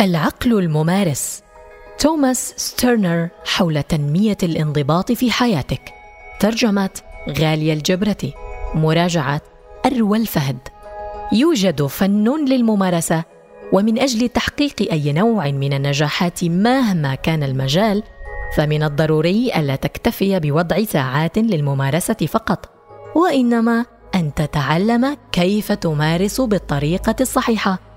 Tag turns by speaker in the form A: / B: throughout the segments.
A: العقل الممارس. توماس ستيرنر حول تنمية الانضباط في حياتك. ترجمة غالية الجبرتي. مراجعة أروى الفهد. يوجد فن للممارسة ومن أجل تحقيق أي نوع من النجاحات مهما كان المجال فمن الضروري ألا تكتفي بوضع ساعات للممارسة فقط وإنما أن تتعلم كيف تمارس بالطريقة الصحيحة.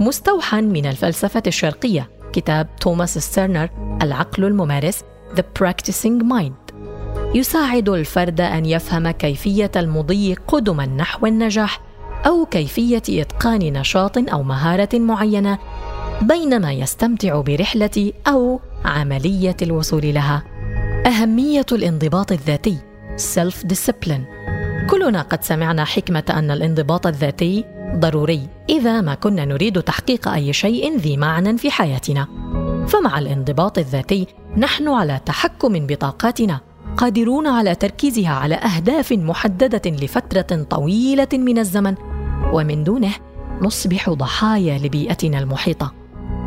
A: مستوحى من الفلسفة الشرقية. كتاب توماس ستيرنر العقل الممارس The Practicing Mind. يساعد الفرد أن يفهم كيفية المضي قدما نحو النجاح أو كيفية إتقان نشاط أو مهارة معينة بينما يستمتع برحلة أو عملية الوصول لها. أهمية الانضباط الذاتي Self Discipline كلنا قد سمعنا حكمة أن الانضباط الذاتي ضروري إذا ما كنا نريد تحقيق أي شيء ذي معنى في حياتنا. فمع الانضباط الذاتي نحن على تحكم بطاقاتنا قادرون على تركيزها على أهداف محددة لفترة طويلة من الزمن. ومن دونه نصبح ضحايا لبيئتنا المحيطة.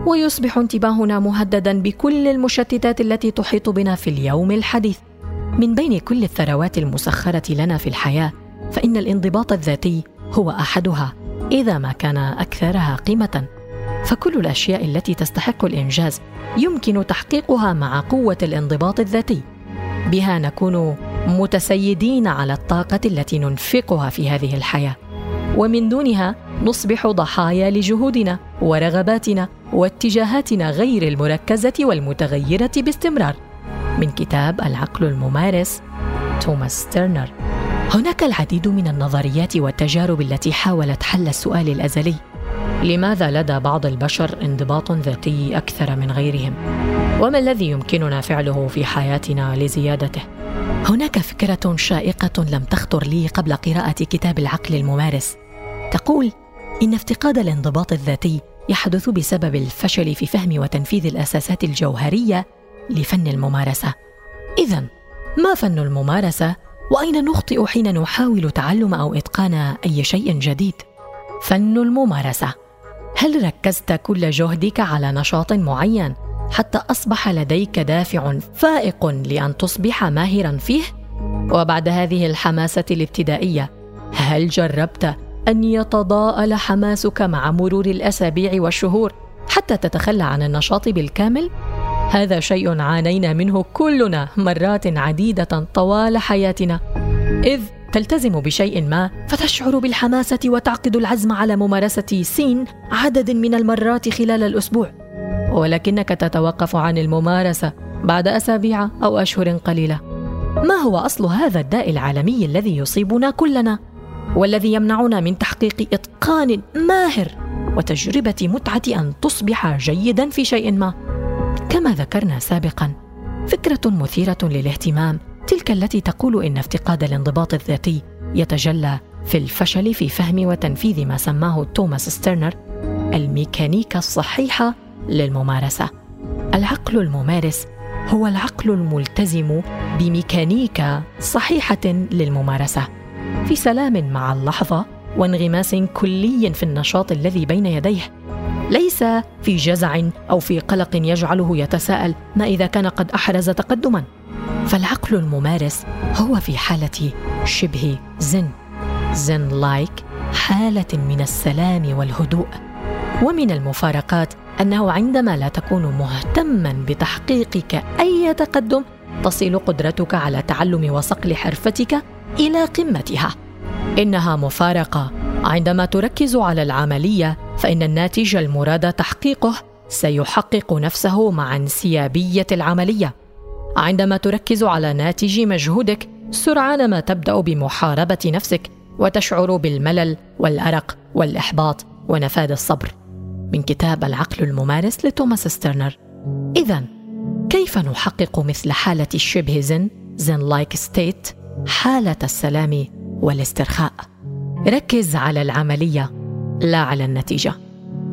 A: ويصبح انتباهنا مهددا بكل المشتتات التي تحيط بنا في اليوم الحديث. من بين كل الثروات المسخرة لنا في الحياة فإن الانضباط الذاتي هو أحدها. إذا ما كان أكثرها قيمة. فكل الأشياء التي تستحق الإنجاز يمكن تحقيقها مع قوة الانضباط الذاتي. بها نكون متسيدين على الطاقة التي ننفقها في هذه الحياة. ومن دونها نصبح ضحايا لجهودنا ورغباتنا واتجاهاتنا غير المركزة والمتغيرة باستمرار. من كتاب العقل الممارس توماس تيرنر. هناك العديد من النظريات والتجارب التي حاولت حل السؤال الأزلي. لماذا لدى بعض البشر انضباط ذاتي أكثر من غيرهم؟ وما الذي يمكننا فعله في حياتنا لزيادته؟ هناك فكرة شائقة لم تخطر لي قبل قراءة كتاب العقل الممارس. تقول إن افتقاد الانضباط الذاتي يحدث بسبب الفشل في فهم وتنفيذ الأساسات الجوهرية لفن الممارسة. اذا ما فن الممارسة وأين نخطئ حين نحاول تعلم أو إتقان أي شيء جديد؟ فن الممارسة. هل ركزت كل جهدك على نشاط معين حتى أصبح لديك دافع فائق لأن تصبح ماهرا فيه؟ وبعد هذه الحماسة الابتدائية هل جربت أن يتضاءل حماسك مع مرور الأسابيع والشهور حتى تتخلى عن النشاط بالكامل؟ هذا شيء عانينا منه كلنا مرات عديدة طوال حياتنا. إذ تلتزم بشيء ما فتشعر بالحماسة وتعقد العزم على ممارسة سين عدد من المرات خلال الأسبوع. ولكنك تتوقف عن الممارسة بعد أسابيع أو أشهر قليلة. ما هو أصل هذا الداء العالمي الذي يصيبنا كلنا؟ والذي يمنعنا من تحقيق إتقان ماهر وتجربة متعة أن تصبح جيدا في شيء ما. كما ذكرنا سابقا فكرة مثيرة للاهتمام تلك التي تقول إن افتقاد الانضباط الذاتي يتجلى في الفشل في فهم وتنفيذ ما سماه توماس ستيرنر الميكانيكا الصحيحة للممارسة. العقل الممارس هو العقل الملتزم بميكانيكا صحيحة للممارسة. في سلام مع اللحظة وانغماس كلي في النشاط الذي بين يديه ليس في جزع أو في قلق يجعله يتساءل ما إذا كان قد أحرز تقدما. فالعقل الممارس هو في حالة شبه زن زن لايك حالة من السلام والهدوء. ومن المفارقات أنه عندما لا تكون مهتما بتحقيقك أي تقدم تصل قدرتك على تعلم وصقل حرفتك إلى قمتها. إنها مفارقة عندما تركز على العملية فإن الناتج المراد تحقيقه سيحقق نفسه مع انسيابية العملية. عندما تركز على ناتج مجهودك سرعان ما تبدأ بمحاربة نفسك وتشعر بالملل والأرق والإحباط ونفاد الصبر. من كتاب العقل الممارس لتوماس ستيرنر. اذا كيف نحقق مثل حالة الشبه زن Zen-like state حالة السلام والاسترخاء؟ ركز على العملية. لا على النتيجة.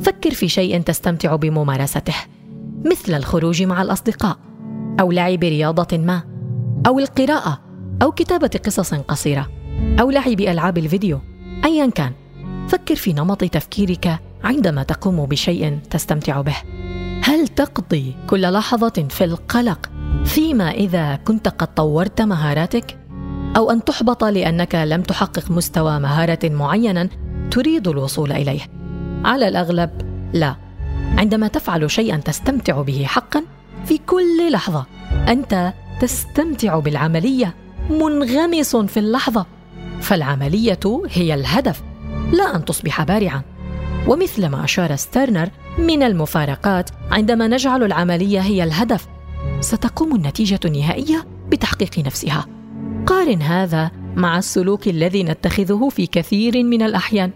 A: فكر في شيء تستمتع بممارسته مثل الخروج مع الأصدقاء أو لعب رياضه ما أو القراءة أو كتابة قصص قصيرة أو لعب ألعاب الفيديو ايا كان. فكر في نمط تفكيرك عندما تقوم بشيء تستمتع به. هل تقضي كل لحظة في القلق فيما إذا كنت قد طورت مهاراتك؟ أو أن تحبط لأنك لم تحقق مستوى مهارة معينا تريد الوصول إليه. على الأغلب لا. عندما تفعل شيئا تستمتع به حقا في كل لحظة أنت تستمتع بالعملية منغمس في اللحظة. فالعملية هي الهدف لا أن تصبح بارعا. ومثل ما أشار ستيرنر من المفارقات عندما نجعل العملية هي الهدف ستقوم النتيجة النهائية بتحقيق نفسها. قارن هذا مع السلوك الذي نتخذه في كثير من الأحيان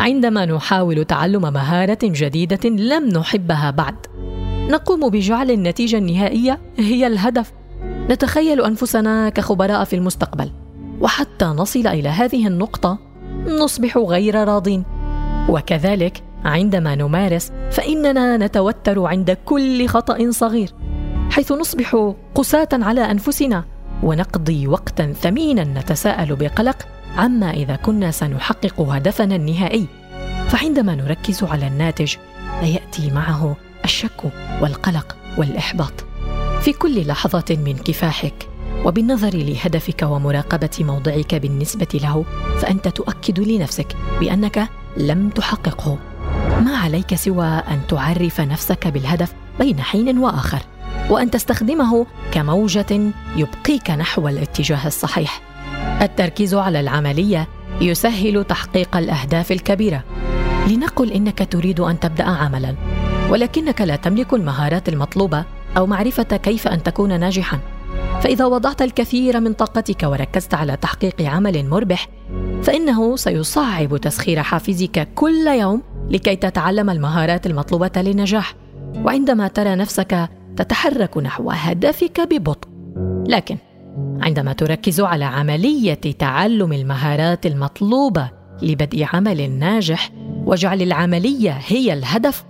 A: عندما نحاول تعلم مهارة جديدة لم نحبها بعد. نقوم بجعل النتيجة النهائية هي الهدف. نتخيل أنفسنا كخبراء في المستقبل وحتى نصل إلى هذه النقطة نصبح غير راضين. وكذلك عندما نمارس فإننا نتوتر عند كل خطأ صغير حيث نصبح قساة على أنفسنا. ونقضي وقتا ثمينا نتساءل بقلق عما إذا كنا سنحقق هدفنا النهائي. فعندما نركز على الناتج لا ياتي معه الشك والقلق والإحباط. في كل لحظه من كفاحك وبالنظر لهدفك ومراقبة موضعك بالنسبة له فأنت تؤكد لنفسك بأنك لم تحققه. ما عليك سوى أن تعرف نفسك بالهدف بين حين وآخر. وأن تستخدمه كموجة يبقيك نحو الاتجاه الصحيح. التركيز على العملية يسهل تحقيق الأهداف الكبيرة. لنقل إنك تريد أن تبدأ عملا ولكنك لا تملك المهارات المطلوبة أو معرفة كيف أن تكون ناجحا. فإذا وضعت الكثير من طاقتك وركزت على تحقيق عمل مربح فإنه سيصعب تسخير حافزك كل يوم لكي تتعلم المهارات المطلوبة للنجاح وعندما ترى نفسك تتحرك نحو هدفك ببطء. لكن عندما تركز على عملية تعلم المهارات المطلوبة لبدء عمل ناجح وجعل العملية هي الهدف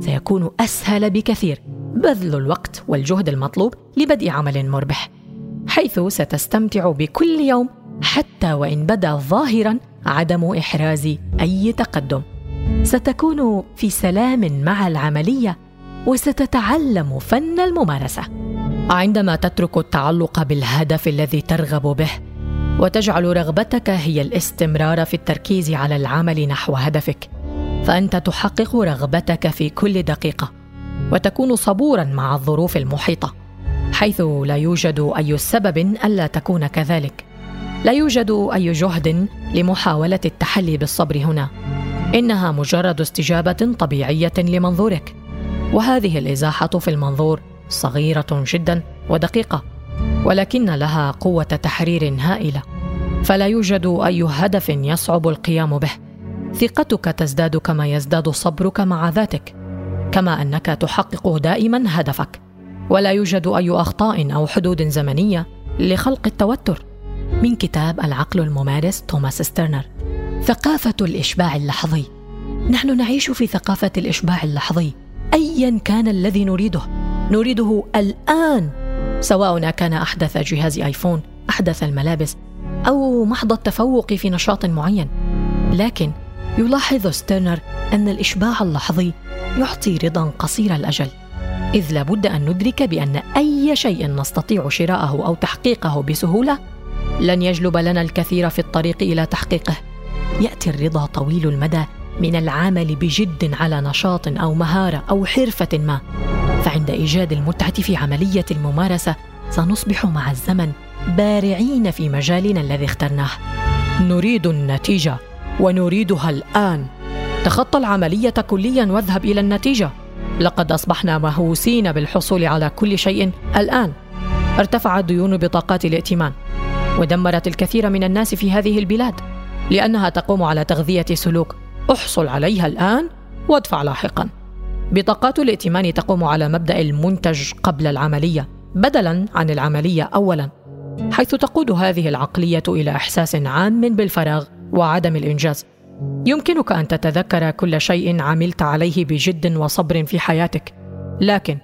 A: سيكون أسهل بكثير بذل الوقت والجهد المطلوب لبدء عمل مربح حيث ستستمتع بكل يوم حتى وإن بدا ظاهرا عدم إحراز أي تقدم. ستكون في سلام مع العملية وستتعلم فن الممارسة. عندما تترك التعلق بالهدف الذي ترغب به وتجعل رغبتك هي الاستمرار في التركيز على العمل نحو هدفك فأنت تحقق رغبتك في كل دقيقة وتكون صبورا مع الظروف المحيطة حيث لا يوجد أي سبب ألا تكون كذلك. لا يوجد أي جهد لمحاولة التحلي بالصبر هنا. إنها مجرد استجابة طبيعية لمنظورك. وهذه الإزاحة في المنظور صغيرة جدا ودقيقة ولكن لها قوة تحرير هائلة. فلا يوجد أي هدف يصعب القيام به. ثقتك تزداد كما يزداد صبرك مع ذاتك كما أنك تحقق دائما هدفك. ولا يوجد أي أخطاء أو حدود زمنية لخلق التوتر. من كتاب العقل الممارس توماس ستيرنر ثقافة الإشباع اللحظي. نحن نعيش في ثقافة الإشباع اللحظي. ايا كان الذي نريده. نريده الآن سواء كان أحدث جهاز آيفون أحدث الملابس أو محض التفوق في نشاط معين. لكن يلاحظ ستيرنر أن الإشباع اللحظي يعطي رضا قصير الأجل. إذ لابد أن ندرك بأن أي شيء نستطيع شراءه أو تحقيقه بسهولة لن يجلب لنا الكثير في الطريق إلى تحقيقه. يأتي الرضا طويل المدى من العمل بجد على نشاط أو مهارة أو حرفة ما. فعند إيجاد المتعة في عملية الممارسة سنصبح مع الزمن بارعين في مجالنا الذي اخترناه. نريد النتيجة ونريدها الآن. تخطى العملية كليا واذهب إلى النتيجة. لقد أصبحنا مهووسين بالحصول على كل شيء الآن. ارتفعت ديون بطاقات الائتمان. ودمرت الكثير من الناس في هذه البلاد لأنها تقوم على تغذية سلوك. احصل عليها الآن وادفع لاحقا. بطاقات الائتمان تقوم على مبدأ المنتج قبل العملية بدلا عن العملية اولا حيث تقود هذه العقلية إلى إحساس عام بالفراغ وعدم الإنجاز. يمكنك أن تتذكر كل شيء عملت عليه بجد وصبر في حياتك لكن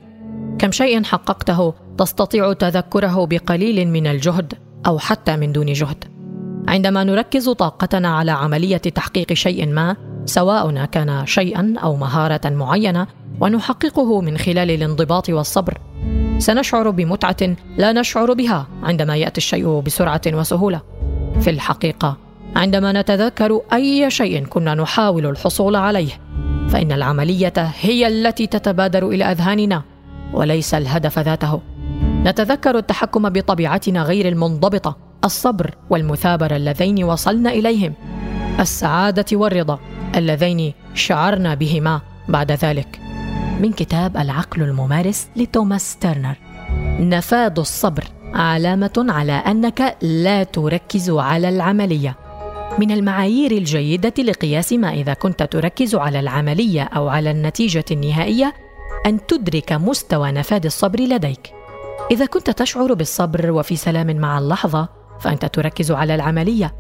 A: كم شيء حققته تستطيع تذكره بقليل من الجهد أو حتى من دون جهد. عندما نركز طاقتنا على عملية تحقيق شيء ما سواء كان شيئا أو مهارة معينة ونحققه من خلال الانضباط والصبر. سنشعر بمتعة لا نشعر بها عندما يأتي الشيء بسرعة وسهولة. في الحقيقة عندما نتذكر أي شيء كنا نحاول الحصول عليه فإن العملية هي التي تتبادر إلى أذهاننا وليس الهدف ذاته. نتذكر التحكم بطبيعتنا غير المنضبطة الصبر والمثابرة اللذين وصلنا إليهم السعادة والرضا. اللذين شعرنا بهما بعد ذلك. من كتاب العقل الممارس لتوماس تيرنر. نفاذ الصبر علامة على أنك لا تركز على العملية. من المعايير الجيدة لقياس ما إذا كنت تركز على العملية أو على النتيجة النهائية أن تدرك مستوى نفاذ الصبر لديك. إذا كنت تشعر بالصبر وفي سلام مع اللحظة فأنت تركز على العملية.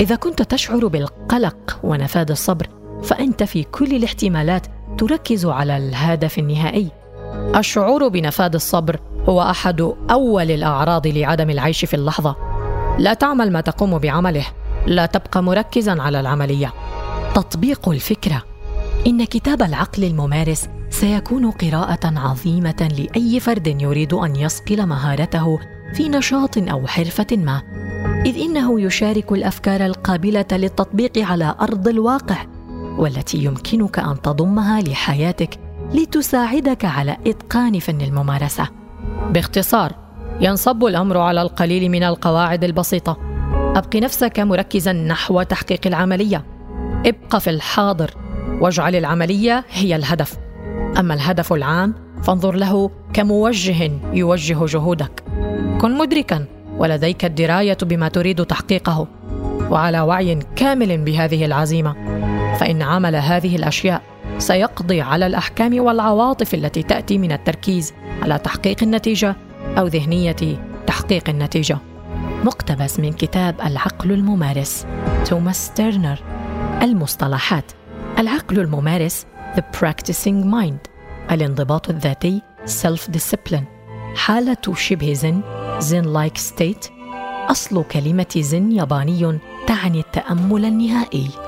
A: إذا كنت تشعر بالقلق ونفاذ الصبر فأنت في كل الاحتمالات تركز على الهدف النهائي. الشعور بنفاذ الصبر هو أحد أول الأعراض لعدم العيش في اللحظة. لا تعمل ما تقوم بعمله لا تبقى مركزا على العملية. تطبيق الفكرة. إن كتاب العقل الممارس سيكون قراءة عظيمة لأي فرد يريد أن يصقل مهارته في نشاط أو حرفة ما. إذ إنه يشارك الأفكار القابلة للتطبيق على أرض الواقع والتي يمكنك أن تضمها لحياتك لتساعدك على إتقان فن الممارسة. باختصار ينصب الأمر على القليل من القواعد البسيطة. ابق نفسك مركزا نحو تحقيق العملية. ابق في الحاضر واجعل العملية هي الهدف. أما الهدف العام فانظر له كموجه يوجه جهودك. كن مدركا. ولديك الدراية بما تريد تحقيقه وعلى وعي كامل بهذه العزيمة. فإن عمل هذه الأشياء سيقضي على الأحكام والعواطف التي تأتي من التركيز على تحقيق النتيجة أو ذهنية تحقيق النتيجة. مقتبس من كتاب العقل الممارس توماس ستيرنر المصطلحات العقل الممارس The Practicing Mind. الانضباط الذاتي Self Discipline حالة شبه زن Zen-like state أصل كلمة زن ياباني تعني التأمل النهائي.